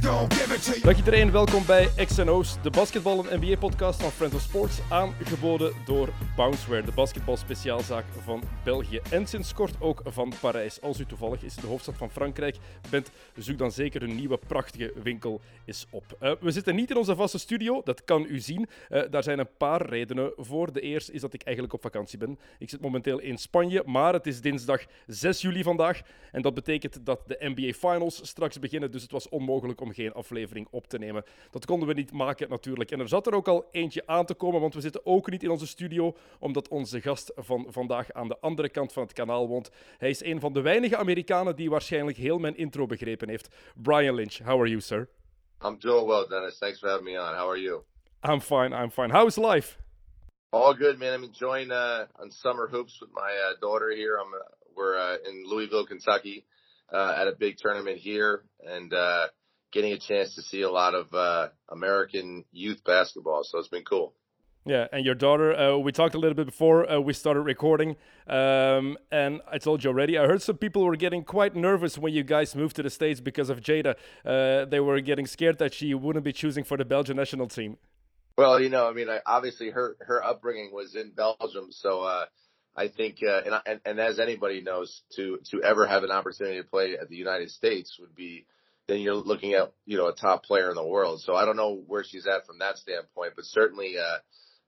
Dag iedereen, welkom bij XNO's, de basketbal en NBA-podcast van Friends of Sports, aangeboden door Bounceware, de basketbalspeciaalzaak van België en sinds kort ook van Parijs. Als u toevallig is de hoofdstad van Frankrijk bent, zoek dan zeker een nieuwe prachtige winkel eens op. Uh, we zitten niet in onze vaste studio, dat kan u zien. Uh, daar zijn een paar redenen voor. De eerste is dat ik eigenlijk op vakantie ben. Ik zit momenteel in Spanje, maar het is dinsdag 6 juli vandaag. En dat betekent dat de NBA Finals straks beginnen, dus het was onmogelijk om geen aflevering op te nemen. Dat konden we niet maken natuurlijk. En er zat er ook al eentje aan te komen, want we zitten ook niet in onze studio, omdat onze gast van vandaag aan de andere kant van het kanaal woont. Hij is een van de weinige Amerikanen die waarschijnlijk heel mijn intro begrepen heeft. Brian Lynch, how are you, sir? I'm doing well, Dennis. Thanks for having me on. How are you? I'm fine, I'm fine. How's life? All good, man. I'm enjoying uh, on summer hoops with my uh, daughter here. I'm, uh, we're uh, in Louisville, Kentucky, uh, at a big tournament here, and uh, getting a chance to see a lot of uh, American youth basketball. So it's been cool. Yeah, and your daughter, uh, we talked a little bit before uh, we started recording, um, and I told you already, I heard some people were getting quite nervous when you guys moved to the States because of Jada. Uh, they were getting scared that she wouldn't be choosing for the Belgian national team. Well, you know, I mean, I, obviously her her upbringing was in Belgium, so uh, I think, uh, and, and and as anybody knows, to to ever have an opportunity to play at the United States would be then you're looking at you know a top player in the world. So I don't know where she's at from that standpoint, but certainly uh,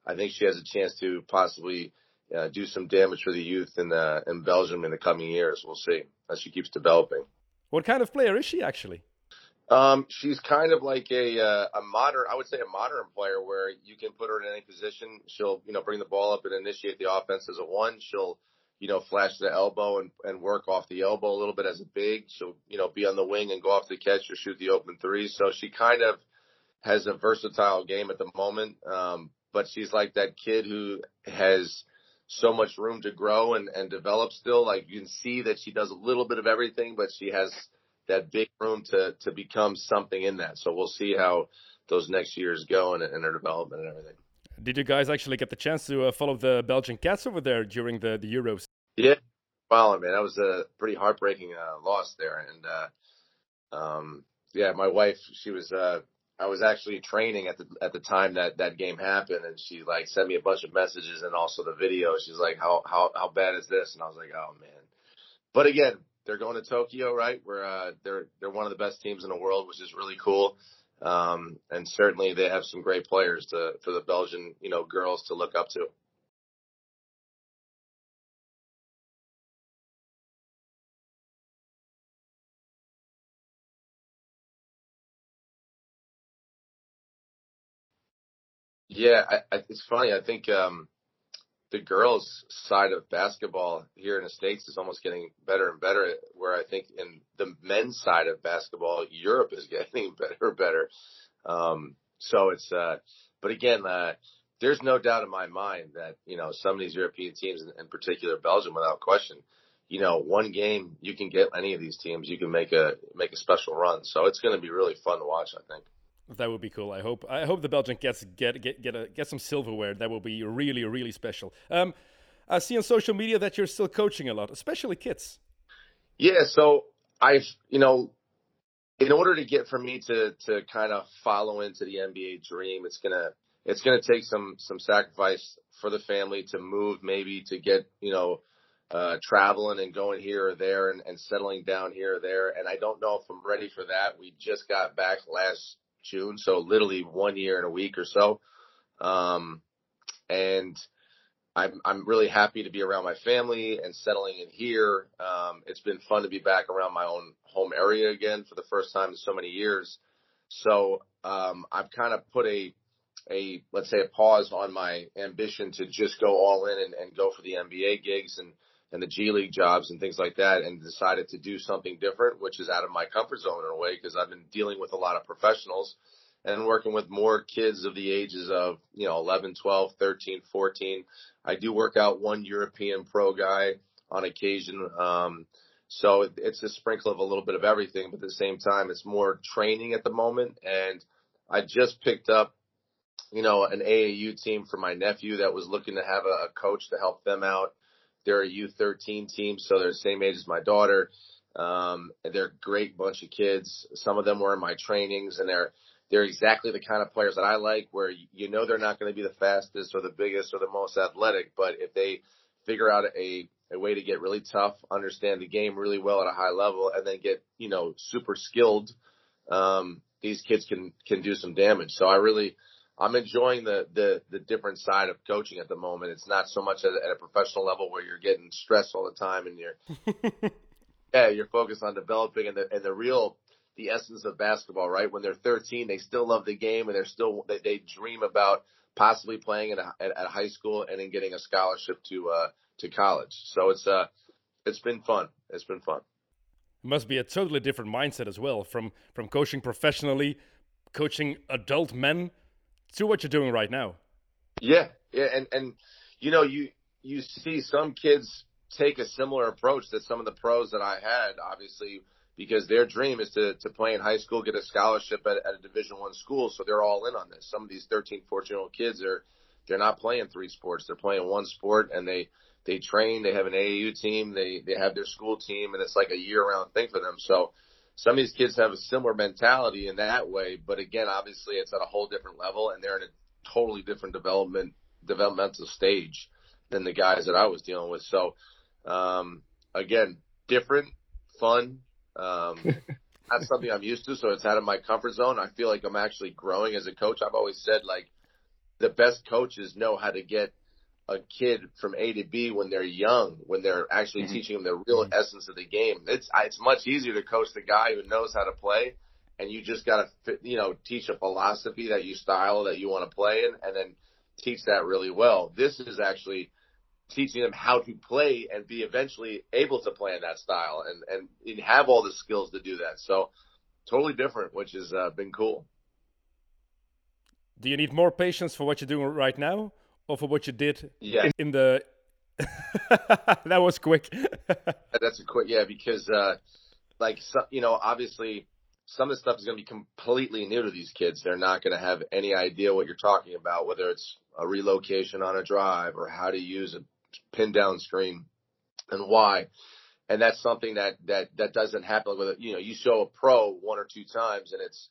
I think she has a chance to possibly uh, do some damage for the youth in uh, in Belgium in the coming years. We'll see as she keeps developing. What kind of player is she actually? Um, she's kind of like a uh, a modern, I would say, a modern player where you can put her in any position. She'll you know bring the ball up and initiate the offense as a one. She'll you know, flash the elbow and, and work off the elbow a little bit as a big. She'll, you know, be on the wing and go off the catch or shoot the open three. So she kind of has a versatile game at the moment. Um, but she's like that kid who has so much room to grow and, and develop still. Like you can see that she does a little bit of everything, but she has that big room to, to become something in that. So we'll see how those next years go and, and her development and everything. Did you guys actually get the chance to uh, follow the Belgian Cats over there during the, the Euros? Yeah, well, man, that was a pretty heartbreaking uh, loss there, and uh, um, yeah, my wife, she was. Uh, I was actually training at the at the time that that game happened, and she like sent me a bunch of messages and also the video. She's like, "How how how bad is this?" And I was like, "Oh man." But again, they're going to Tokyo, right? Where uh, they're they're one of the best teams in the world, which is really cool. Um, and certainly they have some great players to for the Belgian you know girls to look up to. Yeah, I, I, it's funny. I think um, the girls' side of basketball here in the states is almost getting better and better. Where I think in the men's side of basketball, Europe is getting better and better. Um, so it's, uh, but again, uh, there's no doubt in my mind that you know some of these European teams, in particular Belgium, without question, you know, one game you can get any of these teams, you can make a make a special run. So it's going to be really fun to watch. I think. That would be cool. I hope. I hope the Belgian gets get get get a, get some silverware. That will be really really special. Um, I see on social media that you're still coaching a lot, especially kids. Yeah. So I've you know, in order to get for me to to kind of follow into the NBA dream, it's gonna it's gonna take some some sacrifice for the family to move, maybe to get you know. Uh, traveling and going here or there and, and settling down here or there. And I don't know if I'm ready for that. We just got back last June, so literally one year and a week or so. Um, and I'm I'm really happy to be around my family and settling in here. Um, it's been fun to be back around my own home area again for the first time in so many years. So um, I've kind of put a a let's say a pause on my ambition to just go all in and, and go for the NBA gigs and and the G League jobs and things like that and decided to do something different, which is out of my comfort zone in a way because I've been dealing with a lot of professionals and working with more kids of the ages of, you know, 11, 12, 13, 14. I do work out one European pro guy on occasion. Um, so it, it's a sprinkle of a little bit of everything, but at the same time, it's more training at the moment. And I just picked up, you know, an AAU team for my nephew that was looking to have a, a coach to help them out. They're a U13 team, so they're the same age as my daughter. Um, they're a great bunch of kids. Some of them were in my trainings and they're, they're exactly the kind of players that I like where you know they're not going to be the fastest or the biggest or the most athletic, but if they figure out a, a way to get really tough, understand the game really well at a high level and then get, you know, super skilled, um, these kids can, can do some damage. So I really, I'm enjoying the, the, the different side of coaching at the moment. It's not so much at, at a professional level where you're getting stressed all the time and you're, yeah, you're focused on developing and the, and the real, the essence of basketball, right? When they're 13, they still love the game and they're still, they, they dream about possibly playing at, a, at, at high school and then getting a scholarship to, uh, to college. So it's, uh, it's been fun. It's been fun. It must be a totally different mindset as well from, from coaching professionally, coaching adult men to what you're doing right now. Yeah. Yeah. And, and, you know, you, you see some kids take a similar approach that some of the pros that I had, obviously, because their dream is to, to play in high school, get a scholarship at, at a division one school. So they're all in on this. Some of these 13, 14 year old kids are, they're not playing three sports. They're playing one sport and they, they train, they have an AAU team, they, they have their school team and it's like a year round thing for them. So some of these kids have a similar mentality in that way. But again, obviously it's at a whole different level and they're in a totally different development, developmental stage than the guys that I was dealing with. So, um, again, different, fun. Um, that's something I'm used to, so it's out of my comfort zone. I feel like I'm actually growing as a coach. I've always said like the best coaches know how to get a kid from A to B when they're young, when they're actually mm-hmm. teaching them the real mm-hmm. essence of the game. It's it's much easier to coach the guy who knows how to play, and you just got to you know teach a philosophy that you style that you want to play in, and then teach that really well. This is actually teaching them how to play and be eventually able to play in that style and, and have all the skills to do that. So totally different, which has uh, been cool. Do you need more patience for what you're doing right now or for what you did yeah. in, in the that was quick. That's a quick, yeah, because, uh, like, so, you know, obviously some of the stuff is going to be completely new to these kids. They're not going to have any idea what you're talking about, whether it's a relocation on a drive or how to use a pin down screen and why. And that's something that, that, that doesn't happen with, you know, you show a pro one or two times and it's,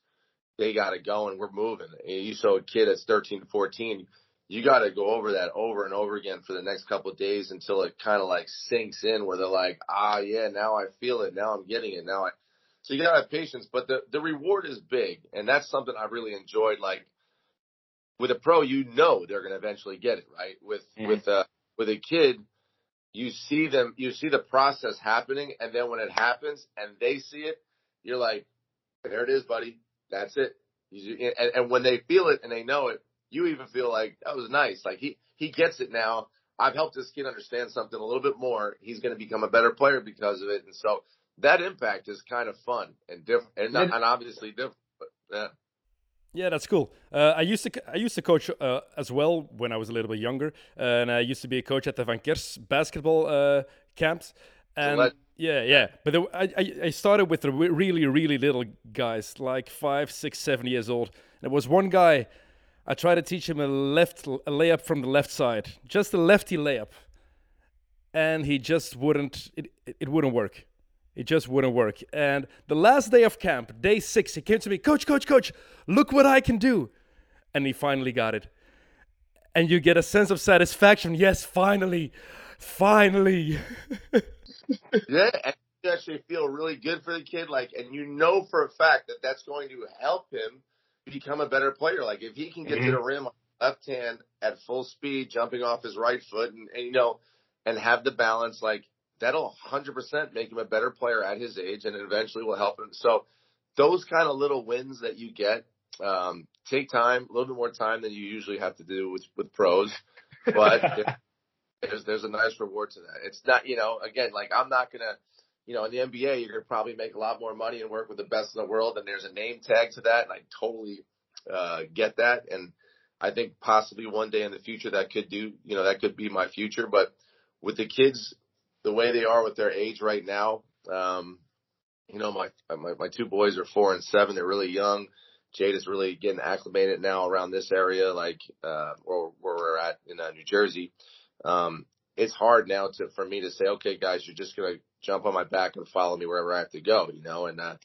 they got it going we're moving. You show a kid that's 13 to 14, you got to go over that over and over again for the next couple of days until it kind of like sinks in where they're like, ah, yeah, now I feel it. Now I'm getting it. Now I, so you gotta have patience, but the, the reward is big. And that's something I really enjoyed. Like with a pro, you know, they're going to eventually get it right. With, mm-hmm. with, uh, with a kid, you see them, you see the process happening. And then when it happens and they see it, you're like, there it is, buddy. That's it. And, and when they feel it and they know it, you even feel like that was nice. Like he, he gets it now. I've helped this kid understand something a little bit more. He's going to become a better player because of it. And so that impact is kind of fun and different and, not, and obviously different. But, yeah. Yeah, that's cool. Uh, I used to I used to coach uh, as well when I was a little bit younger, uh, and I used to be a coach at the Van Kers basketball uh, camps. And so yeah, yeah, but the, I I started with the really really little guys, like five, six, seven years old. And there was one guy. I tried to teach him a left a layup from the left side, just a lefty layup, and he just wouldn't. It it wouldn't work. It just wouldn't work. And the last day of camp, day six, he came to me, Coach, Coach, Coach, look what I can do. And he finally got it. And you get a sense of satisfaction. Yes, finally, finally. yeah, you actually feel really good for the kid. Like, and you know for a fact that that's going to help him become a better player. Like, if he can get mm-hmm. to the rim left hand at full speed, jumping off his right foot, and, and you know, and have the balance, like that'll 100% make him a better player at his age and eventually will help him. So those kind of little wins that you get, um, take time, a little bit more time than you usually have to do with, with pros, but there's, there's a nice reward to that. It's not, you know, again, like I'm not going to, you know, in the NBA, you're going to probably make a lot more money and work with the best in the world. And there's a name tag to that. And I totally, uh, get that. And I think possibly one day in the future that could do, you know, that could be my future. But with the kids, the way they are with their age right now, um, you know, my, my, my two boys are four and seven. They're really young. Jade is really getting acclimated now around this area, like, uh, where, where we're at in uh, New Jersey. Um, it's hard now to, for me to say, okay, guys, you're just going to jump on my back and follow me wherever I have to go, you know, and, uh,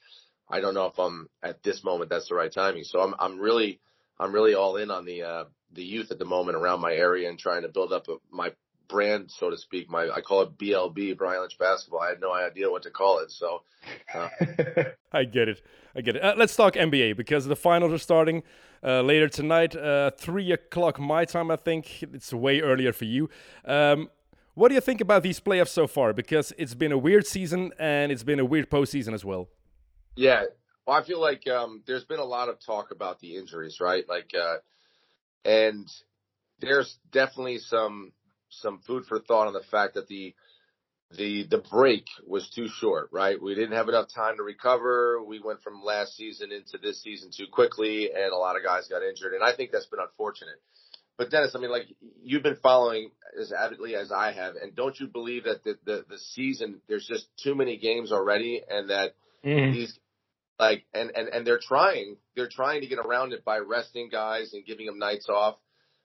I don't know if I'm at this moment, that's the right timing. So I'm, I'm really, I'm really all in on the, uh, the youth at the moment around my area and trying to build up a, my brand, so to speak. My I call it BLB, Brian Lynch Basketball. I had no idea what to call it, so. Uh. I get it. I get it. Uh, let's talk NBA because the finals are starting uh, later tonight, uh, three o'clock my time. I think it's way earlier for you. Um, what do you think about these playoffs so far? Because it's been a weird season and it's been a weird postseason as well. Yeah, well, I feel like um, there's been a lot of talk about the injuries, right? Like, uh, and there's definitely some some food for thought on the fact that the the the break was too short, right? We didn't have enough time to recover. We went from last season into this season too quickly, and a lot of guys got injured, and I think that's been unfortunate. But Dennis, I mean, like you've been following as avidly as I have, and don't you believe that the the, the season there's just too many games already, and that mm-hmm. these like and and and they're trying they're trying to get around it by resting guys and giving them nights off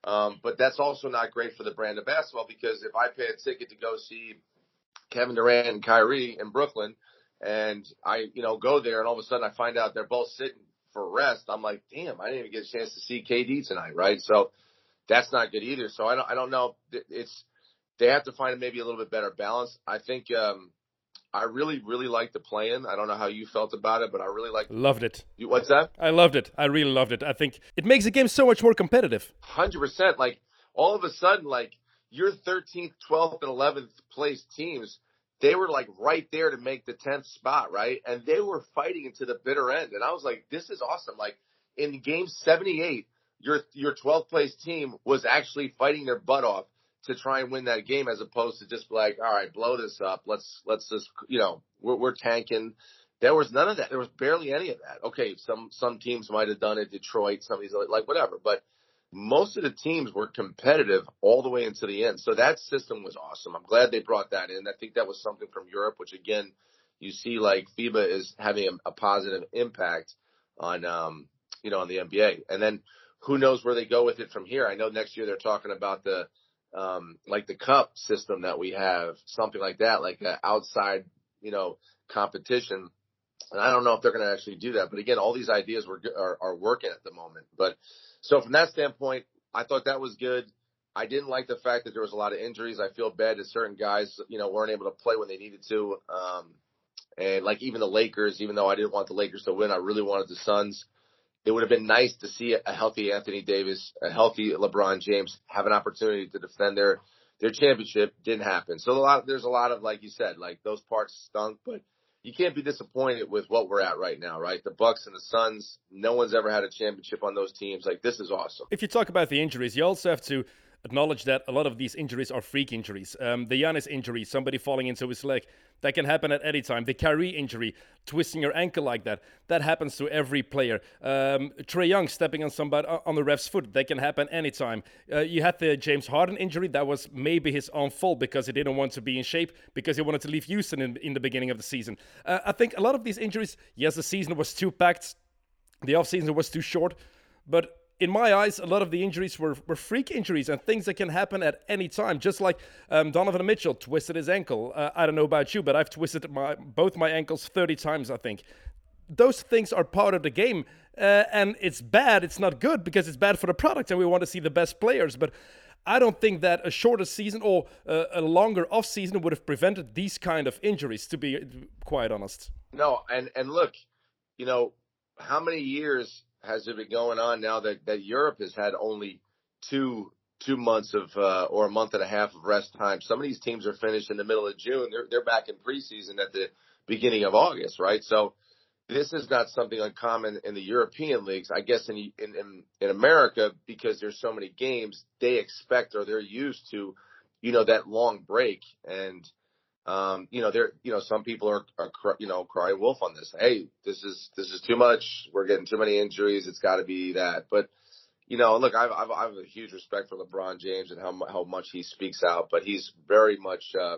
um, but that's also not great for the brand of basketball because if I pay a ticket to go see Kevin Durant and Kyrie in Brooklyn and I, you know, go there and all of a sudden I find out they're both sitting for rest, I'm like, damn, I didn't even get a chance to see KD tonight, right? So that's not good either. So I don't, I don't know. It's, they have to find maybe a little bit better balance. I think, um, I really, really liked the plan. I don't know how you felt about it, but I really liked. Loved it. You, what's that? I loved it. I really loved it. I think it makes the game so much more competitive. Hundred percent. Like all of a sudden, like your 13th, 12th, and 11th place teams, they were like right there to make the 10th spot, right? And they were fighting into the bitter end. And I was like, this is awesome. Like in game 78, your your 12th place team was actually fighting their butt off to try and win that game as opposed to just like, all right, blow this up. Let's, let's just, you know, we're, we're tanking. There was none of that. There was barely any of that. Okay. Some, some teams might have done it. Detroit, some of these, like whatever, but most of the teams were competitive all the way into the end. So that system was awesome. I'm glad they brought that in. I think that was something from Europe, which again, you see like FIBA is having a, a positive impact on, um, you know, on the NBA. And then who knows where they go with it from here. I know next year they're talking about the, um, like the cup system that we have, something like that, like an outside, you know, competition. And I don't know if they're going to actually do that, but again, all these ideas were are, are working at the moment. But so from that standpoint, I thought that was good. I didn't like the fact that there was a lot of injuries. I feel bad that certain guys, you know, weren't able to play when they needed to. Um, and like even the Lakers, even though I didn't want the Lakers to win, I really wanted the Suns it would have been nice to see a healthy Anthony Davis, a healthy LeBron James have an opportunity to defend their their championship. Didn't happen. So a lot there's a lot of like you said, like those parts stunk, but you can't be disappointed with what we're at right now, right? The Bucks and the Suns, no one's ever had a championship on those teams. Like this is awesome. If you talk about the injuries, you also have to acknowledge that a lot of these injuries are freak injuries. Um, the Giannis injury, somebody falling into his leg, that can happen at any time. The Kyrie injury, twisting your ankle like that, that happens to every player. Um, Trae Young stepping on somebody on the ref's foot, that can happen anytime. Uh, you had the James Harden injury, that was maybe his own fault because he didn't want to be in shape because he wanted to leave Houston in, in the beginning of the season. Uh, I think a lot of these injuries, yes, the season was too packed, the offseason was too short, but in my eyes, a lot of the injuries were, were freak injuries and things that can happen at any time. Just like um, Donovan Mitchell twisted his ankle. Uh, I don't know about you, but I've twisted my both my ankles 30 times, I think. Those things are part of the game, uh, and it's bad. It's not good because it's bad for the product, and we want to see the best players. But I don't think that a shorter season or uh, a longer off season would have prevented these kind of injuries. To be quite honest. No, and and look, you know, how many years has it been going on now that, that Europe has had only two two months of uh, or a month and a half of rest time. Some of these teams are finished in the middle of June. They're they're back in preseason at the beginning of August, right? So this is not something uncommon in the European leagues. I guess in in in, in America because there's so many games, they expect or they're used to, you know, that long break and um, you know, there, you know, some people are, are, you know, crying wolf on this. Hey, this is, this is too much. We're getting too many injuries. It's got to be that. But, you know, look, I've, I've, I have a huge respect for LeBron James and how, how much he speaks out, but he's very much, uh,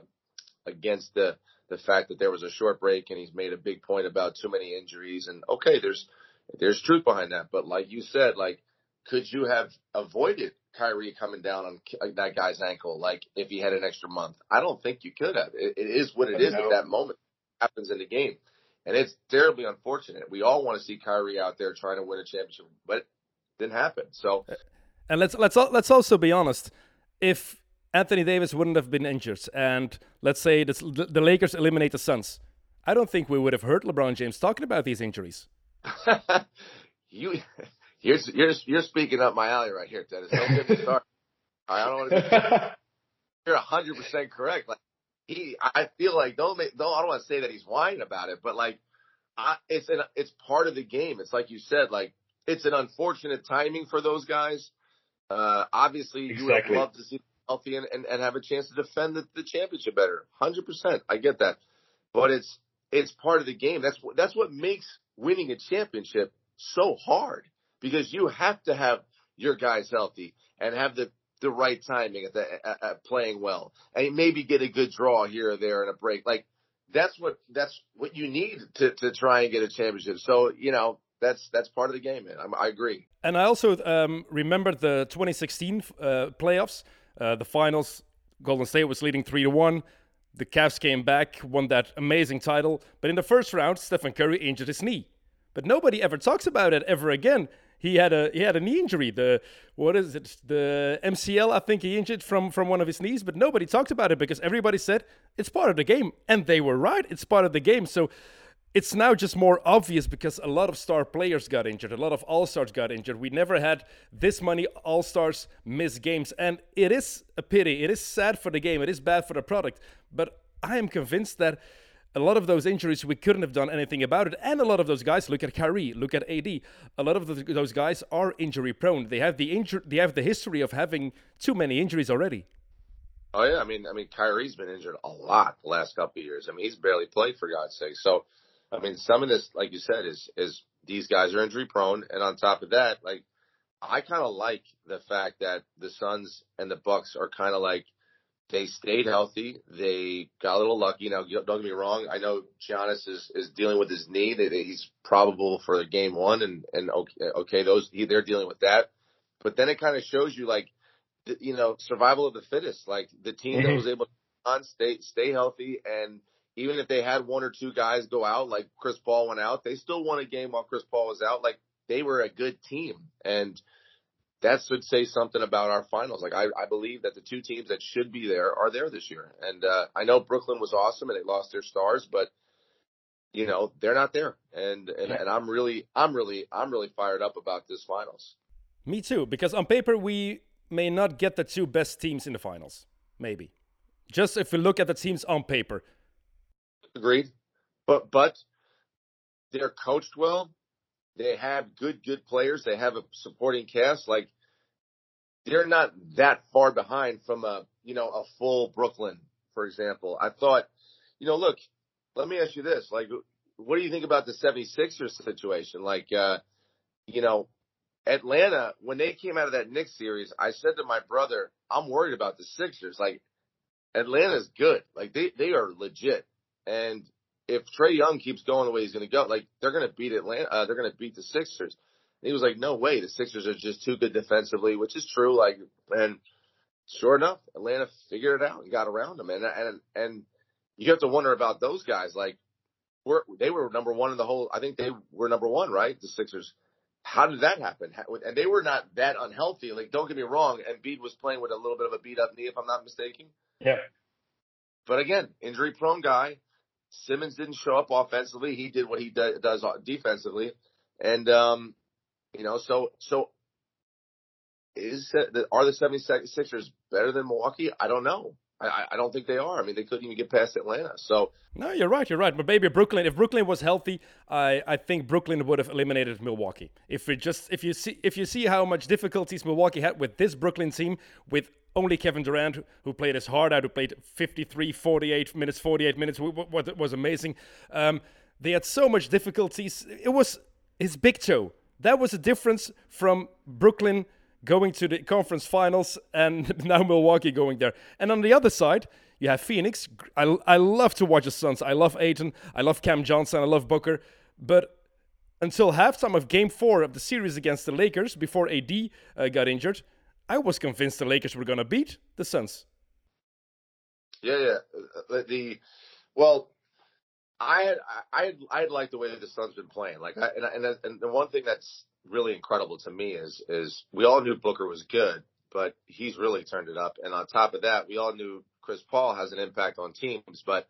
against the, the fact that there was a short break and he's made a big point about too many injuries. And okay, there's, there's truth behind that. But like you said, like, could you have avoided Kyrie coming down on uh, that guy's ankle, like if he had an extra month. I don't think you could have. it, it is what it is at that moment. It happens in the game, and it's terribly unfortunate. We all want to see Kyrie out there trying to win a championship, but it didn't happen. So, uh, and let's let's let's also be honest. If Anthony Davis wouldn't have been injured, and let's say the, the Lakers eliminate the Suns, I don't think we would have heard LeBron James talking about these injuries. you you're you're you're speaking up my alley right here, Dennis. Don't get me started. I don't want to. You're hundred percent correct. Like he, I feel like don't make, don't. I don't want to say that he's whining about it, but like, I, it's an it's part of the game. It's like you said, like it's an unfortunate timing for those guys. Uh, obviously, exactly. you would love to see healthy and, and, and have a chance to defend the, the championship better. Hundred percent, I get that, but it's it's part of the game. That's that's what makes winning a championship so hard because you have to have your guys healthy and have the the right timing at the at, playing well. And maybe get a good draw here or there and a break. Like that's what that's what you need to to try and get a championship. So you know that's that's part of the game man. I, I agree. And i also um, remember the 2016 uh, playoffs. Uh, the finals golden state was leading 3 to 1 the Cavs came back, won that amazing title, but in the first round, Stephen Curry injured his knee. But nobody ever talks about it ever again he had a he had a knee injury. The what is it? The MCL, I think he injured from from one of his knees, but nobody talked about it because everybody said it's part of the game, and they were right. It's part of the game. So it's now just more obvious because a lot of star players got injured, a lot of all stars got injured. We never had this many all stars miss games, and it is a pity. It is sad for the game. It is bad for the product, but I am convinced that a lot of those injuries we couldn't have done anything about it. And a lot of those guys look at Kyrie look at AD a lot of those guys are injury prone. They have the injury they have the history of having too many injuries already. Oh yeah I mean I mean Kyrie's been injured a lot the last couple of years. I mean he's barely played for God's sake. So I mean some of this like you said is is these guys are injury prone. And on top of that like I kind of like the fact that the Suns and the Bucks are kind of like they stayed healthy. They got a little lucky. Now, don't get me wrong. I know Giannis is, is dealing with his knee. They, they, he's probable for game one, and and okay, okay, those he, they're dealing with that. But then it kind of shows you like, you know, survival of the fittest. Like the team mm-hmm. that was able to on stay stay healthy, and even if they had one or two guys go out, like Chris Paul went out, they still won a game while Chris Paul was out. Like they were a good team, and that should say something about our finals. Like I, I believe that the two teams that should be there are there this year. And uh, I know Brooklyn was awesome and they lost their stars, but you know they're not there. And and, and I'm really I'm really I'm really fired up about this finals. Me too, because on paper we may not get the two best teams in the finals. Maybe just if we look at the teams on paper. Agreed, but but they're coached well they have good, good players. They have a supporting cast. Like they're not that far behind from a, you know, a full Brooklyn, for example. I thought, you know, look, let me ask you this. Like, what do you think about the 76ers situation? Like, uh, you know, Atlanta, when they came out of that Knicks series, I said to my brother, I'm worried about the Sixers. Like, Atlanta's good. Like, they, they are legit. And if Trae Young keeps going the way he's going to go, like they're going to beat Atlanta, uh, they're going to beat the Sixers. And he was like, no way, the Sixers are just too good defensively, which is true. Like, and sure enough, Atlanta figured it out and got around them. And and and you have to wonder about those guys. Like, were they were number one in the whole? I think they were number one, right? The Sixers. How did that happen? And they were not that unhealthy. Like, don't get me wrong. Embiid was playing with a little bit of a beat up knee, if I'm not mistaken. Yeah. But again, injury prone guy. Simmons didn't show up offensively. He did what he do, does defensively, and um, you know, so so is are the 76ers better than Milwaukee? I don't know. I, I don't think they are. I mean, they couldn't even get past Atlanta. So no, you're right. You're right. But maybe Brooklyn. If Brooklyn was healthy, I, I think Brooklyn would have eliminated Milwaukee. If we just if you see if you see how much difficulties Milwaukee had with this Brooklyn team with only Kevin Durant, who played his heart out, who played 53, 48 minutes, 48 minutes, what was amazing. Um, they had so much difficulties. It was his big toe. That was a difference from Brooklyn going to the conference finals and now Milwaukee going there. And on the other side, you have Phoenix. I, I love to watch the Suns. I love Ayton. I love Cam Johnson. I love Booker. But until halftime of game four of the series against the Lakers, before AD uh, got injured, I was convinced the Lakers were going to beat the Suns. Yeah, yeah. Uh, the well, I had I had I had liked the way that the Suns been playing. Like, I, and and and the one thing that's really incredible to me is is we all knew Booker was good, but he's really turned it up. And on top of that, we all knew Chris Paul has an impact on teams. But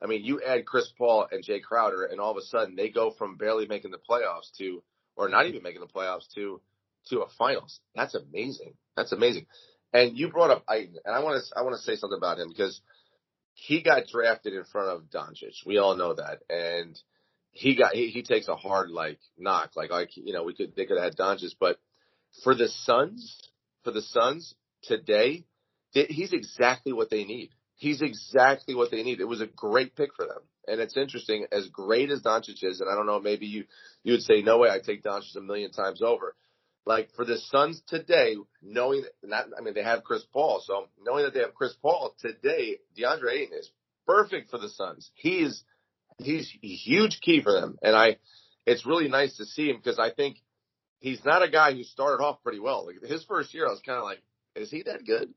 I mean, you add Chris Paul and Jae Crowder, and all of a sudden they go from barely making the playoffs to, or not even making the playoffs to, to a finals. That's amazing. That's amazing. And you brought up Ayton, and I want to I want to say something about him because he got drafted in front of Doncic. We all know that, and he got he, he takes a hard like knock. Like like you know we could they could have had Doncic, but for the Suns, for the Suns today, he's exactly what they need. He's exactly what they need. It was a great pick for them. And it's interesting, as great as Doncic is, and I don't know, maybe you you would say, no way, I take Doncic a million times over. Like for the Suns today, knowing that not, I mean, they have Chris Paul, so knowing that they have Chris Paul today, DeAndre Ayton is perfect for the Suns. He is he's a huge key for them. And I, it's really nice to see him because I think he's not a guy who started off pretty well. Like his first year, I was kind of like, is he that good?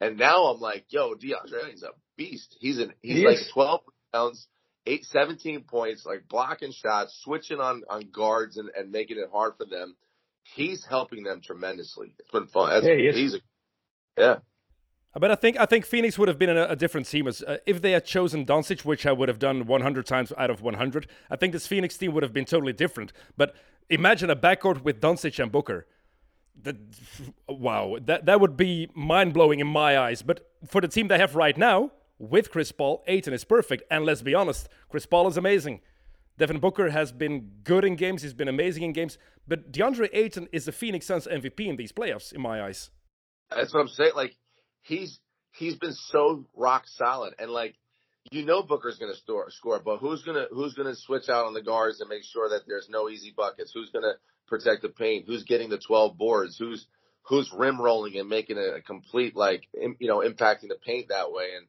And now I'm like, yo, DeAndre is a beast. He's an, he's he like is. 12 pounds, eight, 17 points, like blocking shots, switching on, on guards and, and making it hard for them. He's helping them tremendously. It's been fun. That's, hey, he's a, yeah. But I think I think Phoenix would have been a, a different team as, uh, if they had chosen Doncic, which I would have done 100 times out of 100. I think this Phoenix team would have been totally different. But imagine a backcourt with Doncic and Booker. That, wow, that that would be mind blowing in my eyes. But for the team they have right now, with Chris Paul, Ayton is perfect. And let's be honest, Chris Paul is amazing. Devin Booker has been good in games. He's been amazing in games. But DeAndre Ayton is the Phoenix Suns MVP in these playoffs, in my eyes. That's what I'm saying. Like he's he's been so rock solid and like you know Booker's going to score, score, but who's going to who's going to switch out on the guards and make sure that there's no easy buckets? Who's going to protect the paint? Who's getting the 12 boards? Who's who's rim rolling and making a, complete like you know impacting the paint that way? And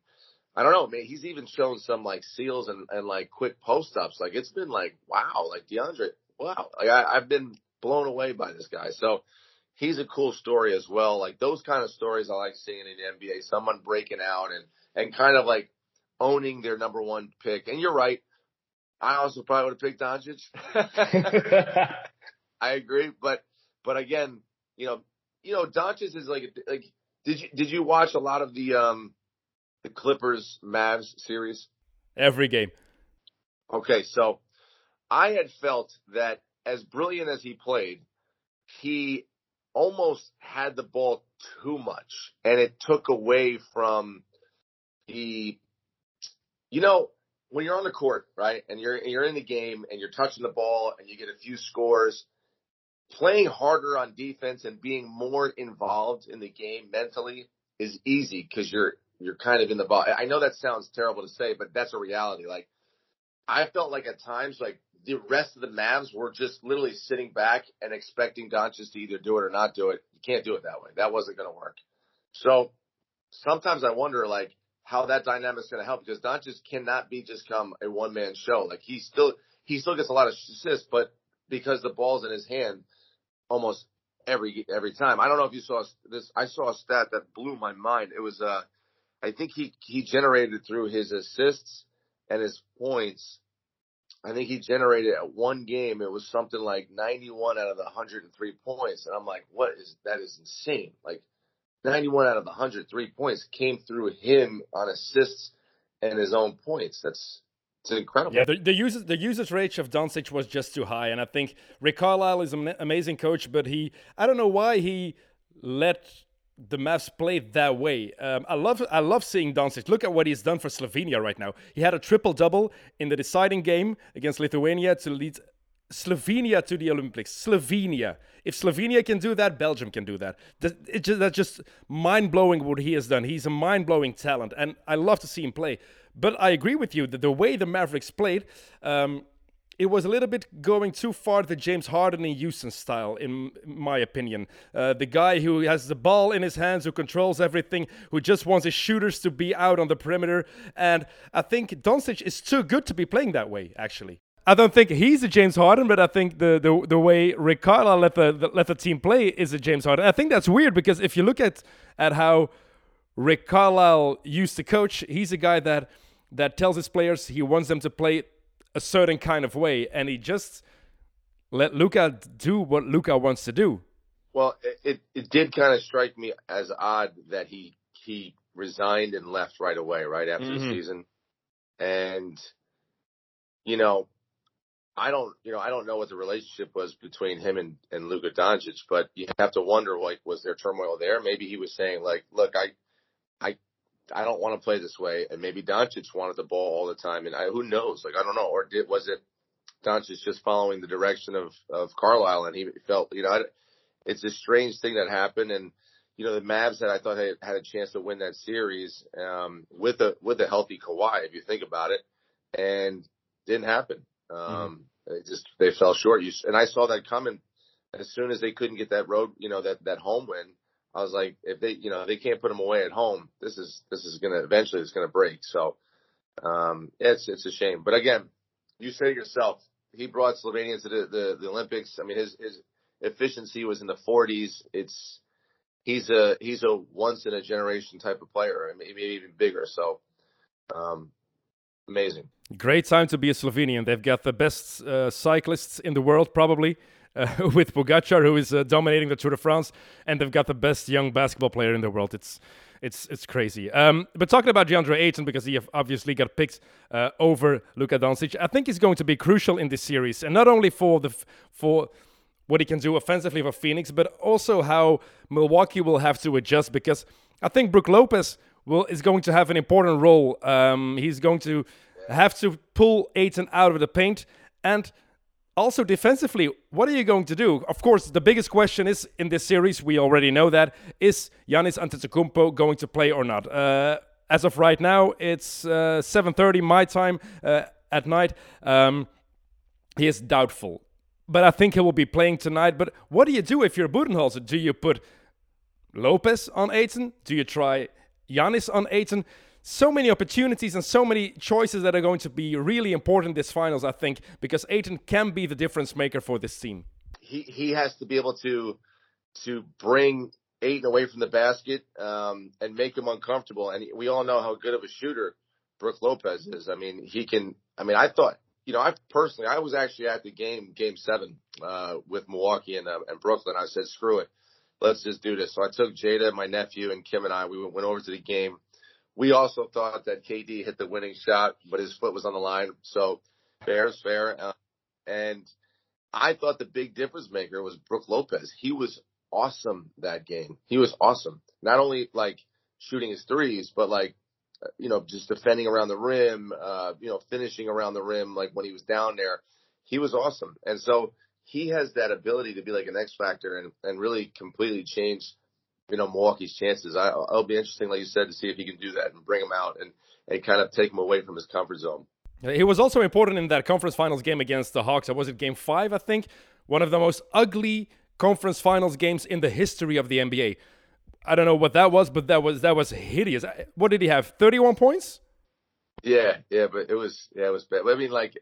I don't know, man. He's even shown some like seals and and like quick post ups. Like it's been like wow, like DeAndre, wow. Like I, I've been blown away by this guy. So he's a cool story as well. Like those kind of stories I like seeing in the NBA. Someone breaking out and and kind of like owning their number one pick. And you're right. I also probably would have picked Doncic. I agree, but but again, you know, you know, Doncic is like like did you did you watch a lot of the um the Clippers Mavs series? Every game. Okay, so I had felt that as brilliant as he played, he almost had the ball too much and it took away from the, you know, when you're on the court, right, and you're you're in the game and you're touching the ball and you get a few scores, playing harder on defense and being more involved in the game mentally is easy because you're you're kind of in the ball. I know that sounds terrible to say, but that's a reality. Like I felt like at times like the rest of the Mavs were just literally sitting back and expecting Doncic to either do it or not do it. You can't do it that way. That wasn't going to work. So sometimes I wonder like how that dynamic is going to help because Doncic cannot be just come a one man show. Like he still he still gets a lot of assists, but because the ball's in his hand almost every every time. I don't know if you saw this. I saw a stat that blew my mind. It was uh, I think he he generated through his assists and his points I think he generated at one game. It was something like 91 out of the 103 points, and I'm like, what is that? Is insane. Like 91 out of the 103 points came through him on assists and his own points. That's it's incredible. Yeah, the, the usage the usage rate of Doncic was just too high, and I think Rick Carlisle is an amazing coach, but he I don't know why he let the Mavs played that way. Um, I love I love seeing Doncic. Look at what he's done for Slovenia right now. He had a triple double in the deciding game against Lithuania to lead Slovenia to the Olympics. Slovenia. If Slovenia can do that, Belgium can do that. Just, that's just mind blowing what he has done. He's a mind blowing talent, and I love to see him play. But I agree with you that the way the Mavericks played, um, it was a little bit going too far the James Harden and Houston style, in my opinion. Uh, the guy who has the ball in his hands, who controls everything, who just wants his shooters to be out on the perimeter. And I think Doncic is too good to be playing that way, actually. I don't think he's a James Harden, but I think the the, the way Rick Carlisle let the, the let the team play is a James Harden. I think that's weird because if you look at at how Rick Carlisle used to coach, he's a guy that that tells his players he wants them to play a certain kind of way, and he just let Luka do what Luka wants to do. Well, it, it, it did kind of strike me as odd that he he resigned and left right away, right after Mhm. the season. And you know, I don't you know, I don't know what the relationship was between him and, and Luka Doncic, but you have to wonder like was there turmoil there? Maybe he was saying like, look, I I I don't want to play this way and maybe Doncic wanted the ball all the time and I who knows? Like I don't know. Or did was it Doncic just following the direction of of Carlisle and he felt, you know, I, it's a strange thing that happened and you know the Mavs that I thought had, had a chance to win that series um, with a with a healthy Kawhi if you think about it, and didn't happen. Um, They just they fell short. You s- and I saw that coming as soon as they couldn't get that road, you know that that home win. I was like, if they you know they can't put them away at home, this is this is gonna eventually it's gonna break. So um, it's it's a shame. But again, you say it yourself. He brought Slovenia to the, the, the Olympics. I mean, his his efficiency was in the 40s. It's he's a he's a once in a generation type of player, maybe even bigger. So, um, amazing. Great time to be a Slovenian. They've got the best uh, cyclists in the world, probably, uh, with Pogacar, who is uh, dominating the Tour de France, and they've got the best young basketball player in the world. It's it's it's crazy. Um, but talking about DeAndre Ayton, because he obviously got picked uh, over Luka Doncic, I think he's going to be crucial in this series, and not only for the for what he can do offensively for Phoenix, but also how Milwaukee will have to adjust because I think Brook Lopez will is going to have an important role. Um, he's going to have to pull Ayton out of the paint and also defensively, what are you going to do? Of course, the biggest question is in this series, we already know that, is Giannis Antetokounmpo going to play or not? Uh, as of right now, it's uh, 7.30 my time uh, at night. Um, he is doubtful. But I think he will be playing tonight. But what do you do if you're Budenholzer? Do you put Lopez on Ayton? Do you try Giannis on Ayton? So many opportunities and so many choices that are going to be really important this finals, I think, because Ayton can be the difference maker for this team. He he has to be able to to bring Ayton away from the basket um, and make him uncomfortable. And we all know how good of a shooter Brook Lopez is. I mean, he can. I mean, I thought you know, I personally, I was actually at the game, game seven, uh, with Milwaukee and, uh, and Brooklyn. I said, screw it. Let's just do this. So I took Jada, my nephew, and Kim and I, we went, went over to the game. We also thought that KD hit the winning shot, but his foot was on the line. So fair is fair. Uh, and I thought the big difference maker was Brook Lopez. He was awesome that game. He was awesome. Not only like shooting his threes, but like you know, just defending around the rim, uh, you know, finishing around the rim, like when he was down there, he was awesome. And so he has that ability to be like an X factor and, and really completely change, you know, Milwaukee's chances. I, it'll be interesting, like you said, to see if he can do that and bring him out and, and kind of take him away from his comfort zone. He was also important in that conference finals game against the Hawks. I was it game five, I think? One of the most ugly conference finals games in the history of the NBA. I don't know what that was, but that was that was hideous. What did he have? Thirty-one points. Yeah, yeah, but it was yeah, it was bad. I mean, like,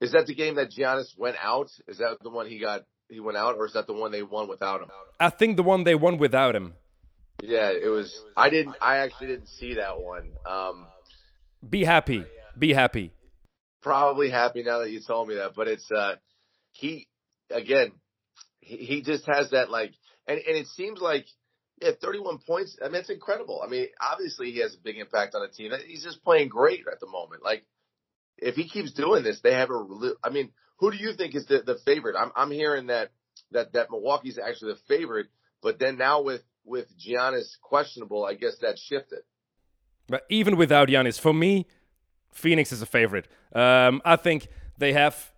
is that the game that Giannis went out? Is that the one he got he went out, or is that the one they won without him? I think the one they won without him. Yeah, it was. I didn't. I actually didn't see that one. Um, Be happy. Be happy. probably happy now that you told me that, but it's uh, he again. He, he just has that like, and and it seems like yeah, 31 points. I mean, it's incredible. I mean, obviously he has a big impact on the team. He's just playing great at the moment. Like, if he keeps doing this, they have a. I mean, who do you think is the the favorite? I'm I'm hearing that that that Milwaukee's actually the favorite, but then now with with Giannis questionable, I guess that shifted. But even without Giannis, for me, Phoenix is a favorite. Um, I think they have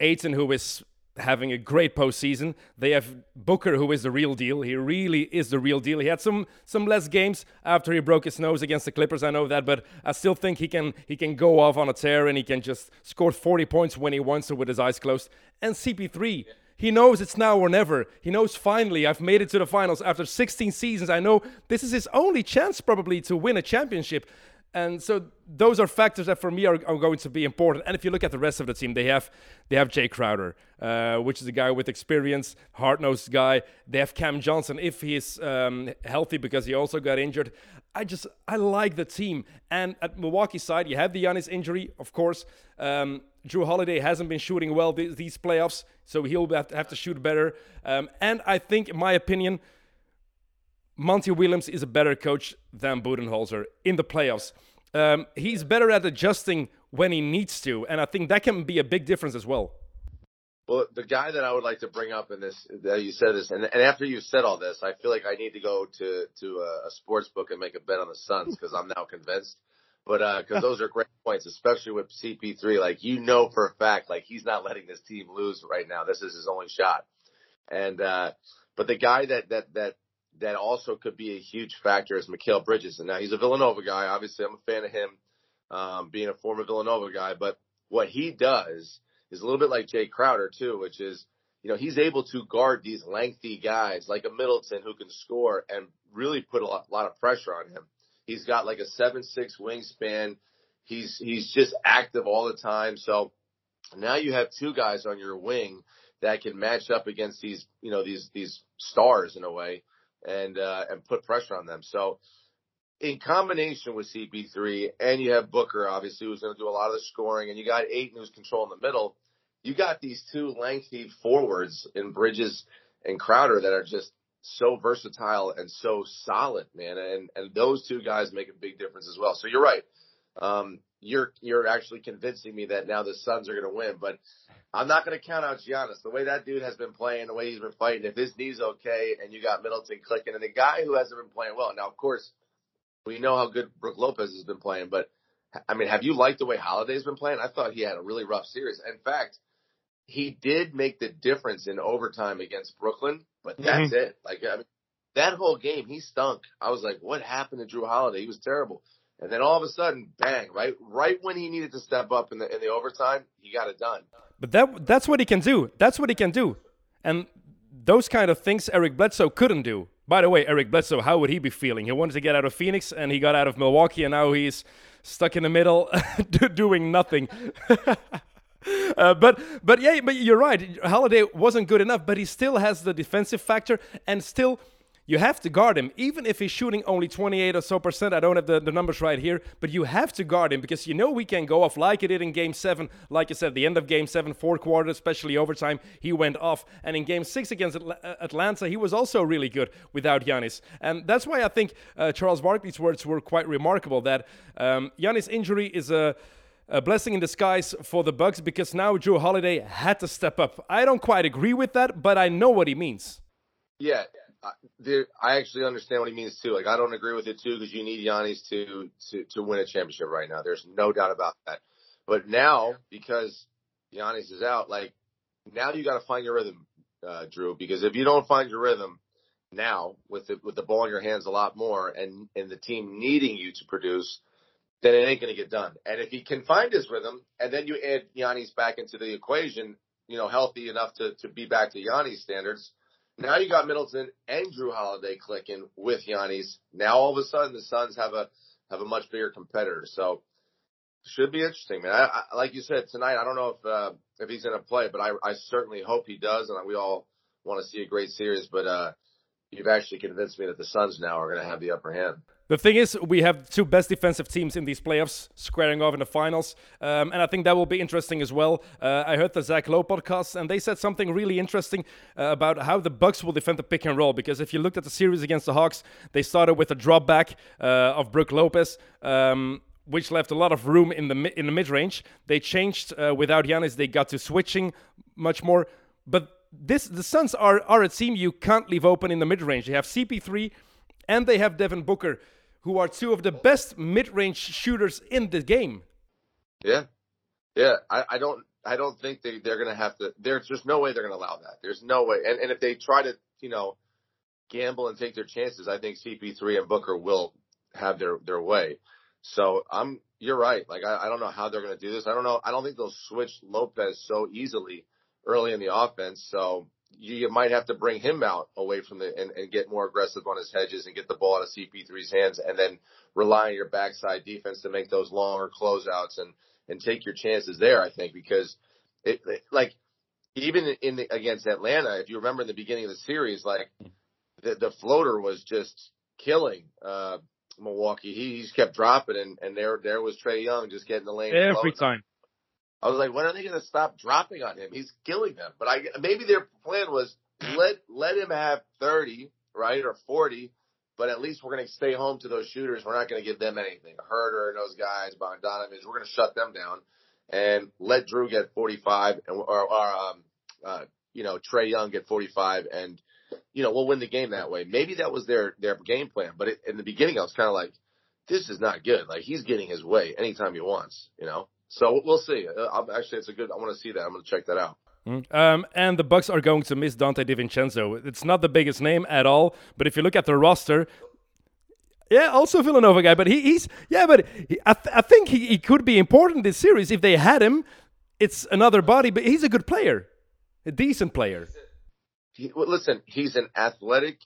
Ayton, who is having a great postseason. They have Booker, who is the real deal. He really is the real deal. He had some some less games after he broke his nose against the Clippers. I know that, but I still think he can he can go off on a tear and he can just score 40 points when he wants to with his eyes closed. And CP3. He knows it's now or never. He knows finally I've made it to the finals after 16 seasons. I know this is his only chance probably to win a championship. And so those are factors that for me are, are, going to be important. And if you look at the rest of the team, they have they have Jae Crowder, uh, which is a guy with experience, hard nosed guy. They have Cam Johnson if he's um, healthy because he also got injured. I just I like the team. And at Milwaukee side, you have the Giannis injury, of course. Um, Jrue Holiday hasn't been shooting well these, these playoffs, so he'll have to, have to shoot better. Um, and I think, in my opinion, Monty Williams is a better coach than Budenholzer in the playoffs. Um, he's better at adjusting when he needs to, and I think that can be a big difference as well. Well, the guy that I would like to bring up in this, that you said this, and, and after you said all this, I feel like I need to go to to a, a sports book and make a bet on the Suns because I'm now convinced. But uh, those are great points, especially with CP3, like you know for a fact, like he's not letting this team lose right now. This is his only shot. And uh, but the guy that that that that also could be a huge factor is Mikal Bridges. And now he's a Villanova guy. Obviously, I'm a fan of him, um, being a former Villanova guy. But what he does is a little bit like Jae Crowder too, which is, you know, he's able to guard these lengthy guys like a Middleton who can score and really put a lot, a lot of pressure on him. He's got like a seven six wingspan. He's he's just active all the time. So now you have two guys on your wing that can match up against these you know these these stars in a way and uh, and put pressure on them. So in combination with CP3 and you have Booker obviously who's going to do a lot of the scoring and you got Ayton who's controlling the middle. You got these two lengthy forwards in Bridges and Crowder that are just so versatile and so solid, man. And and those two guys make a big difference as well. So you're right. Um, you're you're actually convincing me that now the Suns are going to win, but I'm not going to count out Giannis. The way that dude has been playing, the way he's been fighting, if his knee's okay, and you got Middleton clicking, and the guy who hasn't been playing well. Now, of course, we know how good Brook Lopez has been playing, but I mean, have you liked the way Holiday's been playing? I thought he had a really rough series. In fact, he did make the difference in overtime against Brooklyn, but that's mm-hmm. it. Like, I mean, that whole game, he stunk. I was like, what happened to Jrue Holiday? He was terrible. And then all of a sudden, bang! Right, right when he needed to step up in the in the overtime, he got it done. But that that's what he can do. That's what he can do, and those kind of things Eric Bledsoe couldn't do. By the way, Eric Bledsoe, how would he be feeling? He wanted to get out of Phoenix, and he got out of Milwaukee, and now he's stuck in the middle, doing nothing. Uh, but but yeah, but you're right. Holiday wasn't good enough, but he still has the defensive factor, and still you have to guard him, even if he's shooting only 28 or so percent. I don't have the, the numbers right here, but you have to guard him because you know we can go off like he did in game seven. Like I said, the end of game seven, fourth quarter, especially overtime, he went off. And in game six against uh, Atlanta, he was also really good without Giannis. And that's why I think uh, Charles Barkley's words were quite remarkable that um, Giannis' injury is a a blessing in disguise for the Bucks because now Jrue Holiday had to step up. I don't quite agree with that, but I know what he means. Yeah, there, I actually understand what he means too. Like I don't agree with it too because you need Giannis to to to win a championship right now. There's no doubt about that. But now because Giannis is out, like now you got to find your rhythm, uh, Jrue. Because if you don't find your rhythm now with the with the ball in your hands a lot more and and the team needing you to produce, then it ain't going to get done. And if he can find his rhythm, and then you add Giannis back into the equation, you know, healthy enough to to be back to Giannis standards now you got Middleton and Jrue Holiday clicking with Giannis. Now all of a sudden the Suns have a have a much bigger competitor. So should be interesting, man. I, I, like you said tonight, I don't know if uh, if he's going to play, but I, I certainly hope he does, and we all want to see a great series. But uh, you've actually convinced me that the Suns now are going to have the upper hand. The thing is, we have two best defensive teams in these playoffs squaring off in the finals, um, and I think that will be interesting as well. Uh, I heard the Zach Lowe podcast, and they said something really interesting uh, about how the Bucks will defend the pick and roll. Because if you looked at the series against the Hawks, they started with a drop back uh, of Brook Lopez. Um, which left a lot of room in the in the mid range. They changed uh, without Giannis. They got to switching much more. But this the Suns are are a team you can't leave open in the mid range. They have CP3 and they have Devin Booker who are two of the best mid-range shooters in the game. Yeah, yeah. I, I don't I don't think they they're gonna have to. There's just no way they're gonna allow that. There's no way. And and if they try to, you know, gamble and take their chances, I think CP3 and Booker will have their their way. So I'm you're right. Like I, I don't know how they're gonna do this. I don't know. I don't think they'll switch Lopez so easily early in the offense. So you, you might have to bring him out away from the and, and get more aggressive on his hedges and get the ball out of CP3's hands and then rely on your backside defense to make those longer closeouts and and take your chances there. I think because it, it like even in the against Atlanta, if you remember in the beginning of the series, like the the floater was just killing uh Milwaukee. He, he just kept dropping and and there there was Trae Young just getting the lane Every time. I was like, when are they going to stop dropping on him? He's killing them. But I maybe their plan was let let him have 30, right, or 40, but at least we're going to stay home to those shooters. We're not going to give them anything. Huerter and those guys, Bogdanovic, we're going to shut them down and let Jrue get 45 and or, or um uh you know Trae Young get 45 and you know we'll win the game that way. Maybe that was their their game plan. But it, in the beginning, I was kind of like, this is not good. Like he's getting his way anytime he wants, you know. So we'll see. Uh, I'm, actually, it's a good. I want to see that. I'm going to check that out. Um, and the Bucks are going to miss Dante DiVincenzo. It's not the biggest name at all, but if you look at the roster, yeah, also Villanova guy, but he, he's yeah, but he, I, th- I think he, he could be important this series if they had him. It's another body, but he's a good player, a decent player. He, well, listen, he's an athletic,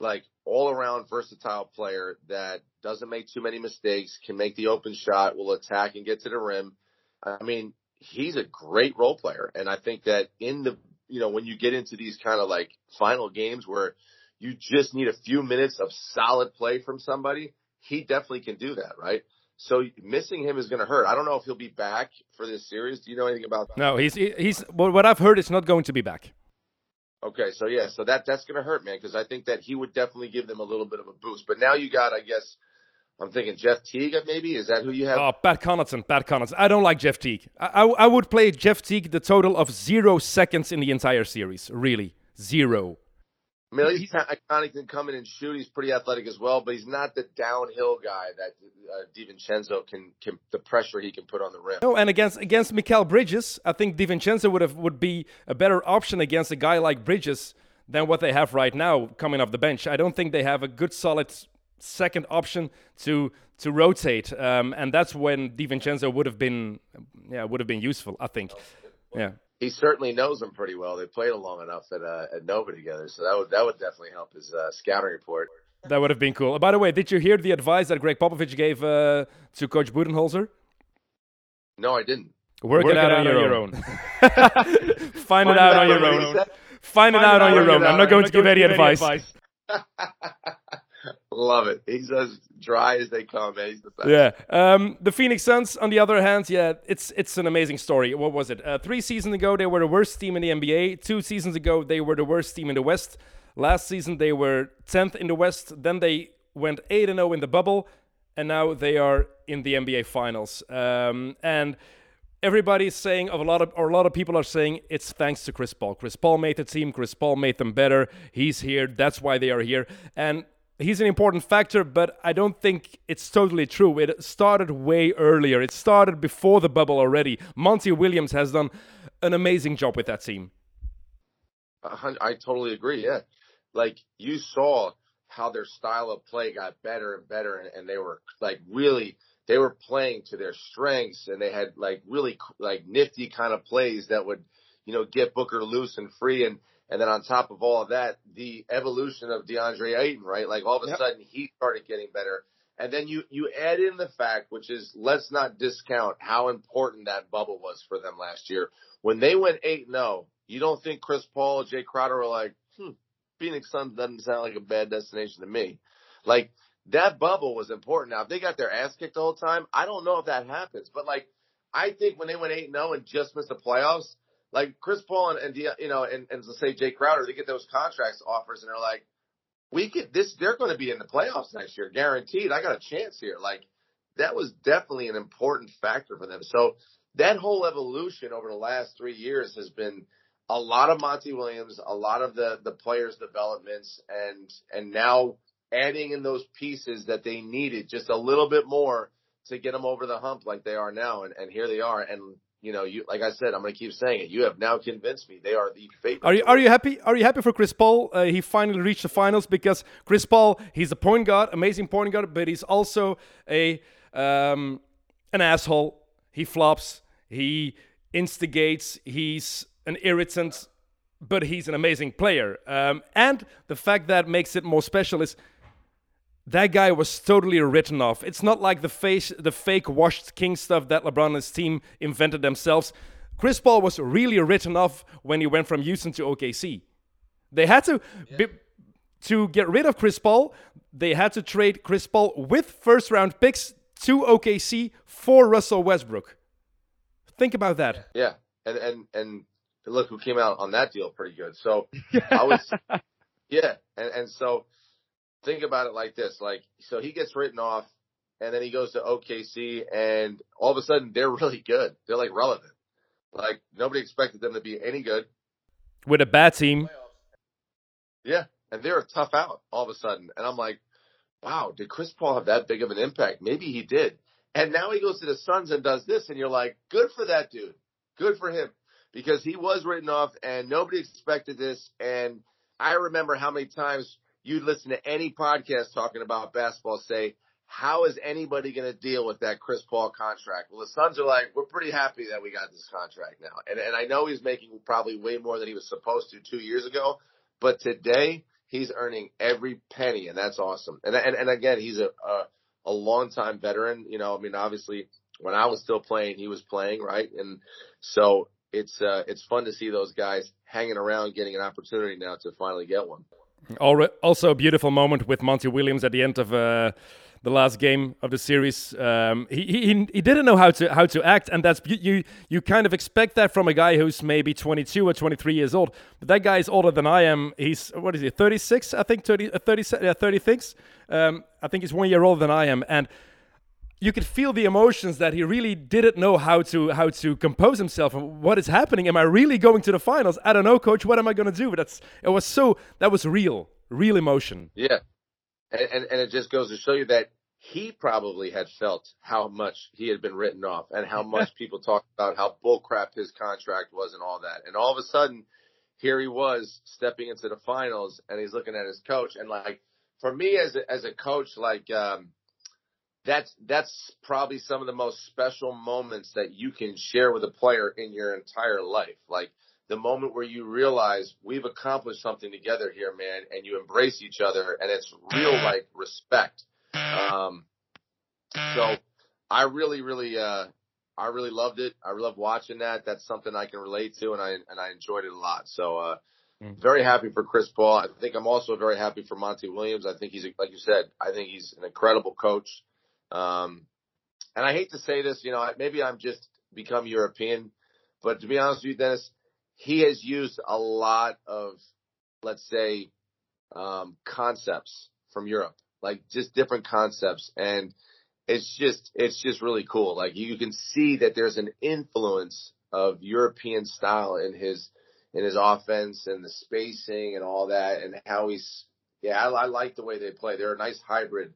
like all around versatile player that doesn't make too many mistakes, can make the open shot, will attack and get to the rim. I mean, he's a great role player. And I think that in the, you know, when you get into these kind of like final games where you just need a few minutes of solid play from somebody, he definitely can do that, right? So missing him is going to hurt. I don't know if he'll be back for this series. Do you know anything about that? No, he's he's what I've heard is not going to be back. Okay, so yeah, so that that's gonna hurt, man, because I think that he would definitely give them a little bit of a boost. But now you got, I guess, I'm thinking Jeff Teague, maybe is that who you have? Oh, Pat Connaughton, Pat Connaughton. I don't like Jeff Teague. I, I, I would play Jeff Teague the total of zero seconds in the entire series. Really, zero. I mean, at least Iconic can come in and shoot. He's pretty athletic as well, but he's not the downhill guy that uh, DiVincenzo can, can, the pressure he can put on the rim. No, and against against Mikal Bridges, I think DiVincenzo would have would be a better option against a guy like Bridges than what they have right now coming off the bench. I don't think they have a good solid second option to to rotate, um, and that's when DiVincenzo would have been yeah would have been useful. I think, yeah. He certainly knows them pretty well. They played long enough at uh, at Nova together, so that would that would definitely help his uh, scouting report. That would have been cool. By the way, did you hear the advice that Gregg Popovich gave uh, to Coach Budenholzer? No, I didn't. Work, Work it out, on your own. Find it out on your own. own. Find it out on your own. I'm not going to give any advice. Love it. He's as dry as they come, man. He's the best. Yeah. Um, the Phoenix Suns, on the other hand, yeah, it's it's an amazing story. What was it? Uh, three seasons ago, they were the worst team in the NBA. Two seasons ago, they were the worst team in the West. Last season, they were 10th in the West. Then they went 8 0 in the bubble, and now they are in the NBA Finals. Um, and everybody's saying, of a lot of or a lot of people are saying, it's thanks to Chris Paul. Chris Paul made the team. Chris Paul made them better. He's here. That's why they are here. And he's an important factor, but I don't think it's totally true. It started way earlier. It started before the bubble already. Monty Williams has done an amazing job with that team. I totally agree. Yeah, like you saw how their style of play got better and better, and, and they were like really they were playing to their strengths, and they had like really like nifty kind of plays that would you know get Booker loose and free, and and then on top of all of that, the evolution of DeAndre Ayton, right? Like all of a Yep. sudden he started getting better. And then you, you add in the fact, which is let's not discount how important that bubble was for them last year. When they went 8 0, you don't think Chris Paul, Jae Crowder were like, hmm, Phoenix Suns doesn't sound like a bad destination to me. Like that bubble was important. Now, if they got their ass kicked the whole time, I don't know if that happens. But like, I think when they went 8 0 and just missed the playoffs, like Chris Paul and, and you know, and, and let's say Jae Crowder, they get those contracts offers and they're like, we could this they're going to be in the playoffs next year, guaranteed. I got a chance here. Like that was definitely an important factor for them. So that whole evolution over the last three years has been a lot of Monty Williams, a lot of the the players' developments, and and now adding in those pieces that they needed just a little bit more to get them over the hump like they are now, and, and here they are. And you know, you like I said, I'm going to keep saying it. You have now convinced me they are the favorite. Are you are you happy? Are you happy for Chris Paul? Uh, he finally reached the finals because Chris Paul, he's a point guard, amazing point guard, but he's also a um, an asshole. He flops. He instigates. He's an irritant, but he's an amazing player. Um, and the fact that makes it more special is that guy was totally written off. It's not like the face, the fake washed king stuff that LeBron and his team invented themselves. Chris Paul was really written off when he went from Houston to OKC. They had to be, to get rid of Chris Paul. They had to trade Chris Paul with first round picks to OKC for Russell Westbrook. Think about that. Yeah, and and and look who came out on that deal pretty good. So I was, yeah, and and so think about it like this: like, so he gets written off, and then he goes to OKC, and all of a sudden they're really good. They're like relevant. Like nobody expected them to be any good with a bad team. Yeah, and they're a tough out all of a sudden, and I'm like, wow, did Chris Paul have that big of an impact? Maybe he did. And now he goes to the Suns and does this, and you're like, good for that dude. Good for him. Because he was written off and nobody expected this. And I remember how many times you'd listen to any podcast talking about basketball say, how is anybody going to deal with that Chris Paul contract? Well, the Suns are like, we're pretty happy that we got this contract now. And, and I know he's making probably way more than he was supposed to two years ago, but today he's earning every penny and that's awesome. And, and, and again, he's a, a a long time veteran. You know, I mean, obviously when I was still playing, he was playing, right? And so it's uh, it's fun to see those guys hanging around, getting an opportunity now to finally get one. Also, a beautiful moment with Monty Williams at the end of uh, the last game of the series. Um, he, he he didn't know how to how to act, and that's you you kind of expect that from a guy who's maybe 22 or 23 years old. But that guy is older than I am. He's what is he? 36, I think. 30, uh, 30, yeah, 36. Um, I think he's one year older than I am, and you could feel the emotions that he really didn't know how to how to compose himself and what is happening. Am i really going to the finals? I don't know coach. What am i going to do? But that's it was so that was real real emotion. Yeah. And, and, and it just goes to show you that he probably had felt how much he had been written off and how much people talked about how bullcrap his contract was and all that. And all of a sudden, here he was stepping into the finals and he's looking at his coach. And like, for me as a, as a coach, like, um, that's, that's probably some of the most special moments that you can share with a player in your entire life. Like, the moment where you realize we've accomplished something together here, man, and you embrace each other and it's real like respect. Um, so I really, really, uh, I really loved it. I love watching that. That's something I can relate to and I, and I enjoyed it a lot. So, uh, mm. very happy for Chris Paul. I think I'm also very happy for Monty Williams. I think he's, like you said, I think he's an incredible coach. Um, and I hate to say this, you know, maybe I'm just become European, but to be honest with you, Dennis, he has used a lot of, let's say, um, concepts from Europe, like just different concepts. And it's just, it's just really cool. Like you can see that there's an influence of European style in his, in his offense and the spacing and all that and how he's, yeah, I, I like the way they play. They're a nice hybrid.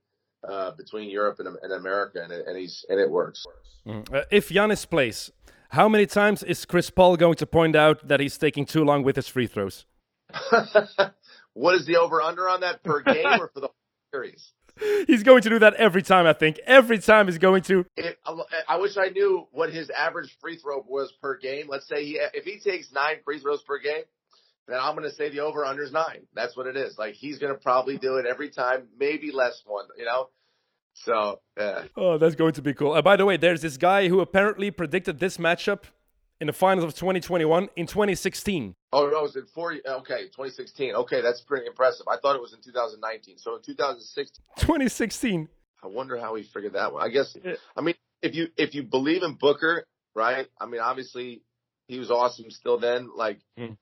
Uh, between Europe and, and America, and, it, and he's and it works. Mm. Uh, if Giannis plays, how many times is Chris Paul going to point out that he's taking too long with his free throws? what is the over under on that per game or for the series? He's going to do that every time, I think. Every time he's going to. It, I wish I knew what his average free throw was per game. Let's say he, if he takes nine free throws per game, then I'm going to say the over under is nine. That's what it is. Like he's going to probably do it every time, maybe less one, you know? So, yeah. Oh, that's going to be cool. Uh, by the way, there's this guy who apparently predicted this matchup in the finals of 2021 in 2016. Oh, no, it was in 40. Okay, 2016. Okay, that's pretty impressive. I thought it was in 2019. So in 2016. 2016. I wonder how he figured that one. I guess. I mean, if you if you believe in Booker, right? I mean, obviously he was awesome still then. Like, hmm.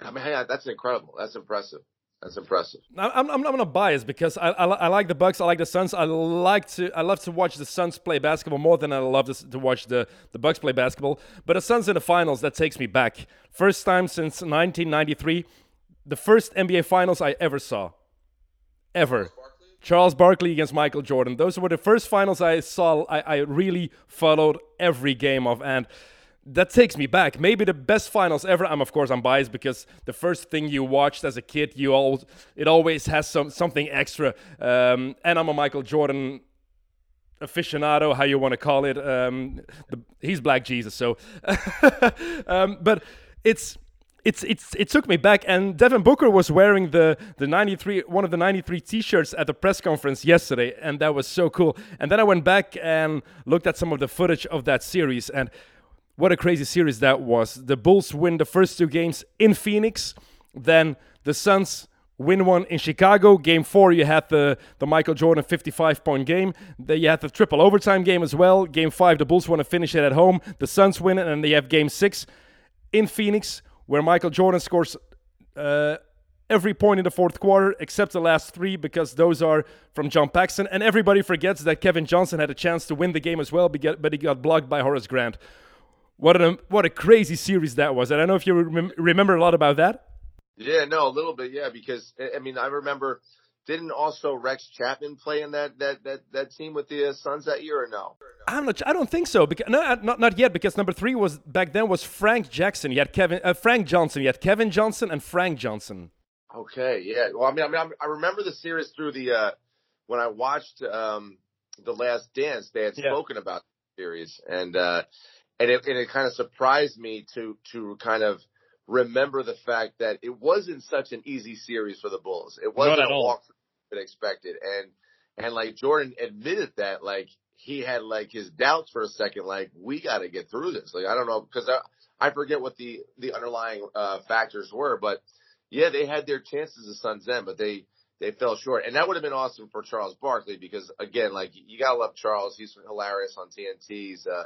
I mean, that's incredible. That's impressive. That's impressive. I'm, I'm, I'm not biased because I, I, I, like the Bucks. I like the Suns. I like to I love to watch the Suns play basketball more than I love to, to watch the, the Bucks play basketball. But the Suns in the finals that takes me back. First time since 1993, the first NBA finals I ever saw, ever. Charles Barkley against Michael Jordan. Those were the first finals I saw. I, I really followed every game of, and that takes me back. Maybe the best finals ever. I'm of course I'm biased because the first thing you watched as a kid, you all it always has some something extra. Um, and I'm a Michael Jordan aficionado, how you want to call it. Um, the, he's Black Jesus, so. um, but it's it's it's it took me back and Devin Booker was wearing the the 93 one of the 93 t-shirts at the press conference yesterday and that was so cool and then I went back and looked at some of the footage of that series and what a crazy series that was the Bulls win the first two games in Phoenix then the Suns win one in Chicago. Game four, you had the, the Michael Jordan 55 point game. Then you had the triple overtime game as well. Game five, the Bulls want to finish it at home. The Suns win it, and they have game six in Phoenix, where Michael Jordan scores uh, every point in the fourth quarter except the last three because those are from John Paxson. And everybody forgets that Kevin Johnson had a chance to win the game as well, but he got blocked by Horace Grant. What a what a crazy series that was! And I don't know if you rem- remember a lot about that. Yeah, no, a little bit, yeah, because I mean, I remember didn't also Rex Chapman play in that that that that team with the uh, Suns that year or no? I'm not. I don't think so. Because no, uh, not not yet. Because number three was back then was Frank Jackson. You had Kevin uh, Frank Johnson. You had Kevin Johnson and Frank Johnson. Okay, yeah. Well, I mean, I mean, I remember the series through the uh when I watched um the Last Dance. They had yeah. spoken about the series, and uh and it and it kind of surprised me to to kind of remember the fact that it wasn't such an easy series for the Bulls. It wasn't a walk that expected. And, and like Jordan admitted that, like, he had like his doubts for a second, like, we got to get through this. Like, I don't know, because I, I forget what the, the underlying, uh, factors were, but yeah, they had their chances of Suns then, but they, they fell short. And that would have been awesome for Charles Barkley because again, like, you gotta love Charles. He's hilarious on TNT. He's, uh,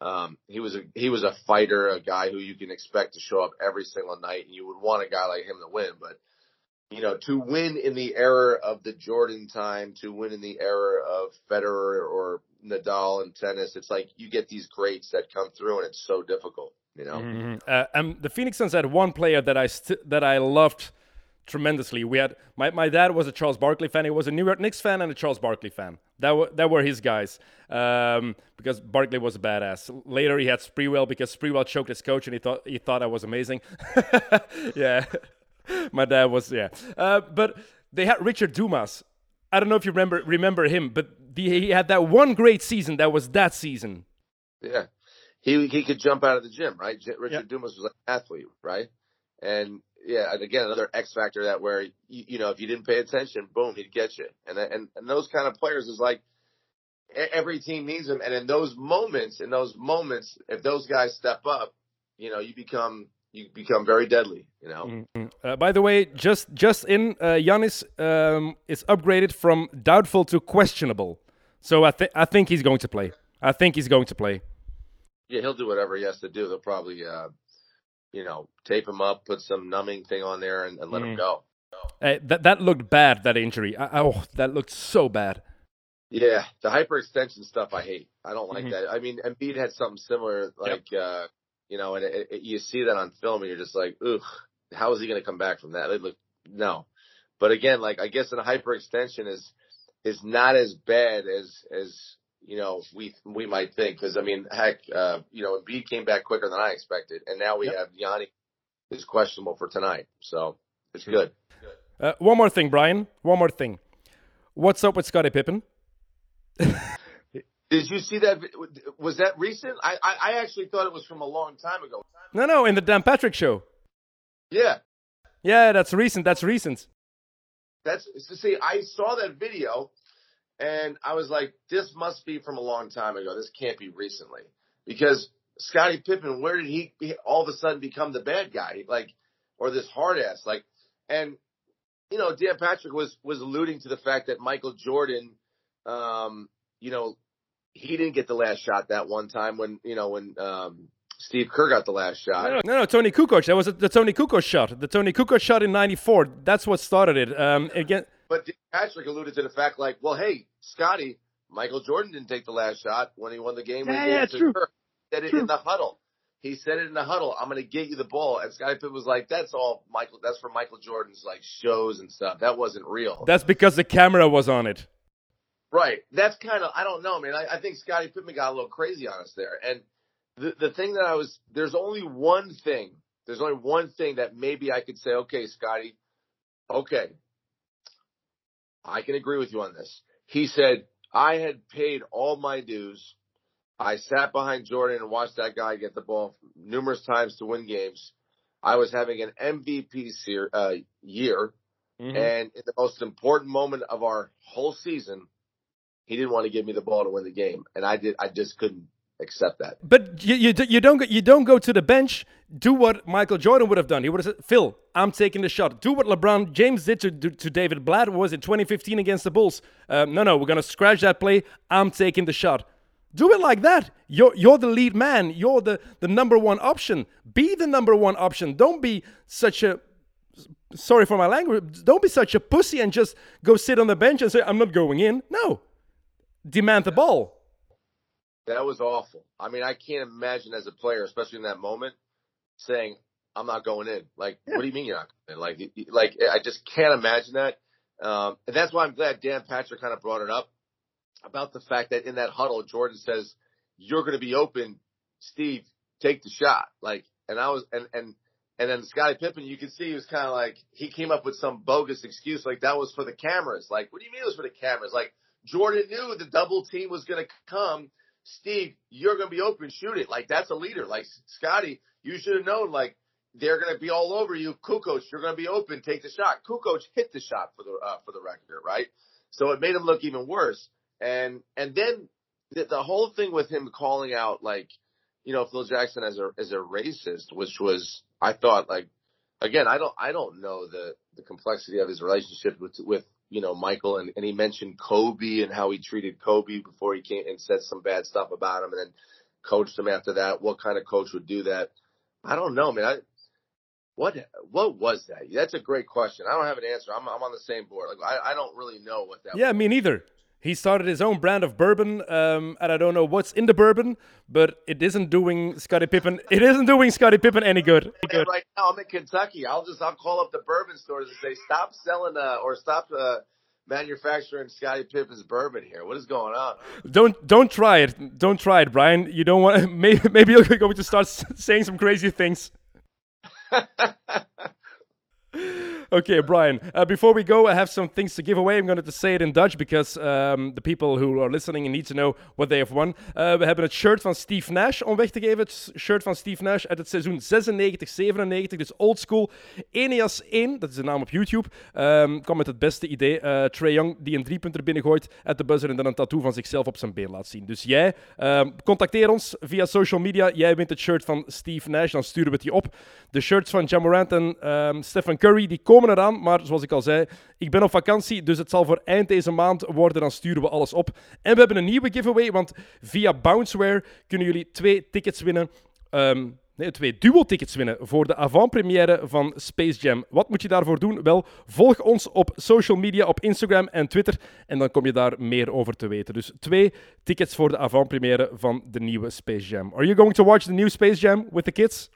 um, he was a he was a fighter, a guy who you can expect to show up every single night, and you would want a guy like him to win. But you know, to win in the era of the Jordan time, to win in the era of Federer or Nadal in tennis, it's like you get these greats that come through, and it's so difficult. You know, mm-hmm. uh, the Phoenix Suns had one player that I st- that I loved tremendously. We had my, my dad was a Charles Barkley fan. He was a New York Knicks fan and a Charles Barkley fan. That were that were his guys um, because Barkley was a badass. Later he had Sprewell because Sprewell choked his coach and he thought he thought I was amazing. yeah, my dad was yeah. Uh, but they had Richard Dumas. I don't know if you remember remember him, but the, he had that one great season. That was that season. Yeah, he he could jump out of the gym, right? Richard yeah. Dumas was an athlete, right? And yeah, and again, another X factor that where you, you know if you didn't pay attention, boom, he'd get you. And and and those kind of players is like every team needs them. And in those moments, in those moments, if those guys step up, you know, you become you become very deadly. You know. Mm-hmm. Uh, by the way, just just in, uh, Giannis um, is upgraded from doubtful to questionable. So I think I think he's going to play. I think he's going to play. Yeah, he'll do whatever he has to do. They'll probably uh, you know, tape him up, put some numbing thing on there, and, and let mm. him go. Hey, that that looked bad. That injury. I, oh, that looked so bad. Yeah, the hyperextension stuff I hate. I don't like mm-hmm. that. I mean, Embiid had something similar, like yep. uh, you know, and it, it, you see that on film, and you're just like, ugh, how is he going to come back from that? It look no, but again, like I guess an hyperextension is is not as bad as as you know, we we might think because I mean, heck, uh, you know, Embiid came back quicker than I expected, and now we yep. have Giannis is questionable for tonight, so it's good. Uh, one more thing, Brian. One more thing. What's up with Scottie Pippen? Did you see that? Was that recent? I, I, I actually thought it was from a long time ago. No, no, in the Dan Patrick show. Yeah. Yeah, that's recent. That's recent. That's see, I saw that video and I was like, this must be from a long time ago. This can't be recently because Scottie Pippen, where did he all of a sudden become the bad guy? Like, or this hard ass? Like, and you know, Dan Patrick was was alluding to the fact that Michael Jordan, um, you know, he didn't get the last shot that one time when you know when um, Steve Kerr got the last shot. No, no, no Toni Kukoc. That was the Toni Kukoc shot. The Toni Kukoc shot in '94. That's what started it. Um, again, but Patrick alluded to the fact, like, well, hey, Scottie, Michael Jordan didn't take the last shot when he won the game. Yeah, yeah, true. Said it in the huddle. he said it in the huddle. I'm going to get you the ball. And Scottie Pippen was like, "That's all Michael. That's for Michael Jordan's like shows and stuff. That wasn't real." That's because the camera was on it. Right. That's kind of I don't know, man. I, I think Scottie Pippen got a little crazy on us there. And the the thing that I was there's only one thing. There's only one thing that maybe I could say, okay, Scottie, okay, I can agree with you on this. He said I had paid all my dues. I sat behind Jordan and watched that guy get the ball numerous times to win games. I was having an MVP uh, year, Mhm. and in the most important moment of our whole season, he didn't want to give me the ball to win the game, and I did. I just couldn't accept that. But you, you, you don't go, you don't go to the bench. Do what Michael Jordan would have done. He would have said, "Phil, I'm taking the shot." Do what LeBron James did to, to, David Blatt. Was it 2015 against the Bulls? Um, no, no, we're gonna scratch that play. I'm taking the shot. Do it like that. You're you're the lead man. You're the the number one option. Be the number one option. Don't be such a sorry for my language. Don't be such a pussy and just go sit on the bench and say, "I'm not going in." No, demand the ball. That was awful. I mean, I can't imagine as a player, especially in that moment, saying, "I'm not going in." Like, what do you mean you're not going in? Like, like I just can't imagine that. Um, and that's why I'm glad Dan Patrick kind of brought it up about the fact that in that huddle, Jordan says, "You're going to be open, Steve. Take the shot." Like, and I was, and and and then Scottie Pippen, you could see he was kind of like he came up with some bogus excuse, like that was for the cameras. Like, what do you mean it was for the cameras? Like, Jordan knew the double team was going to come. Steve, you're going to be open, shoot it. Like that's a leader. Like Scottie, you should have known. Like they're going to be all over you. Kukoc, you're going to be open. Take the shot. Kukoc hit the shot for the uh, for the record, right? So it made him look even worse. And and then the, the whole thing with him calling out like, you know, Phil Jackson as a as a racist, which was I thought like, again, I don't I don't know the the complexity of his relationship with with you know Michael and and he mentioned Kobe and how he treated Kobe before he came and said some bad stuff about him and then coached him after that. What kind of coach would do that? I don't know, man. I, what what was that? That's a great question. I don't have an answer. I'm I'm on the same board. Like I, I don't really know what that. Yeah, me neither. He started his own brand of bourbon, um, and I don't know what's in the bourbon, but it isn't doing Scottie Pippen. It isn't doing Scottie Pippen any good. And right now I'm in Kentucky. I'll just I'll call up the bourbon stores and say stop selling uh, or stop uh, manufacturing Scottie Pippen's bourbon here. What is going on? Don't don't try it. Don't try it, Brian. You don't want. Maybe maybe you're going to start saying some crazy things. Okay, Brian. Uh, before we go, I have some things to give away. I'm going to say it in Dutch because um, the people who are listening need to know what they have won. Uh, we hebben het shirt van Steve Nash om weg te geven. Het shirt van Steve Nash uit het seizoen 96-97, dus old school. Eneas 1, dat is de naam op YouTube, um, kwam met het beste idee. Uh, Trae Young die een driepunter binnengooit uit de buzzer en dan een tattoo van zichzelf op zijn been laat zien. Dus jij, um, contacteer ons via social media. Jij wint het shirt van Steve Nash, dan sturen we het je op. De shirts van Jamorant en um, Stephen Curry, die komen eraan. Maar zoals ik al zei, ik ben op vakantie, dus het zal voor eind deze maand worden. Dan sturen we alles op. En we hebben een nieuwe giveaway, want via Bounceware kunnen jullie twee tickets winnen. Um, Nee, twee duo-tickets winnen voor de avant-première van Space Jam. Wat moet je daarvoor doen? Wel, volg ons op social media, op Instagram en Twitter. En dan kom je daar meer over te weten. Dus twee tickets voor de avant-première van de nieuwe Space Jam. Are you going to watch the new Space Jam with the kids?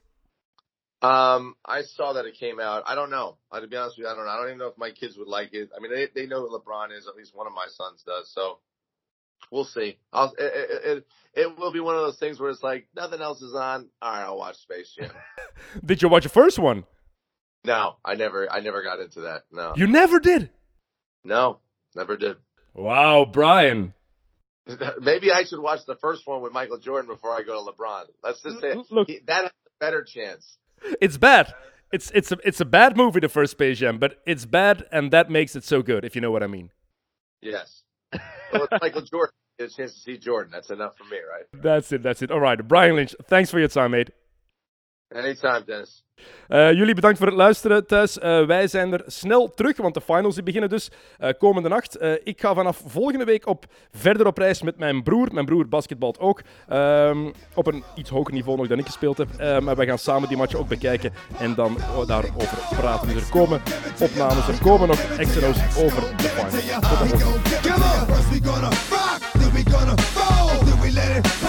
Um, I saw that it came out. I don't know. Uh, to be honest with you, I don't know. I don't even know if my kids would like it. I mean, they they know who LeBron is. At least one of my sons does. So we'll see. I'll, it, it, it, it will be one of those things where it's like nothing else is on. All right, I'll watch Space Jam. Did you watch the first one? no, I never, I never got into that. No, You never did. no, never did. Wow, Brian. Maybe I should watch the first one with Michael Jordan before I go to LeBron. Let's just say Look. he, that has a better chance. It's bad. It's it's a it's a bad movie, the first Space Jam, but it's bad, and that makes it so good. If you know what I mean. Yes. Well, it's Michael Jordan. Get a chance to see Jordan. That's enough for me, right? That's it. That's it. All right, Brian Lynch. Thanks for your time, mate. Anytime, Dennis. Uh, jullie bedankt voor het luisteren thuis. Uh, wij zijn er snel terug, want de finals die beginnen dus uh, komende nacht. ik ga vanaf volgende week op, verder op reis met mijn broer. Mijn broer basketbalt ook. Um, op een iets hoger niveau nog dan ik gespeeld heb. maar wij gaan samen die match ook bekijken en dan daarover praten. Dus er komen opnames, er komen nog XNO's over de finals. Tot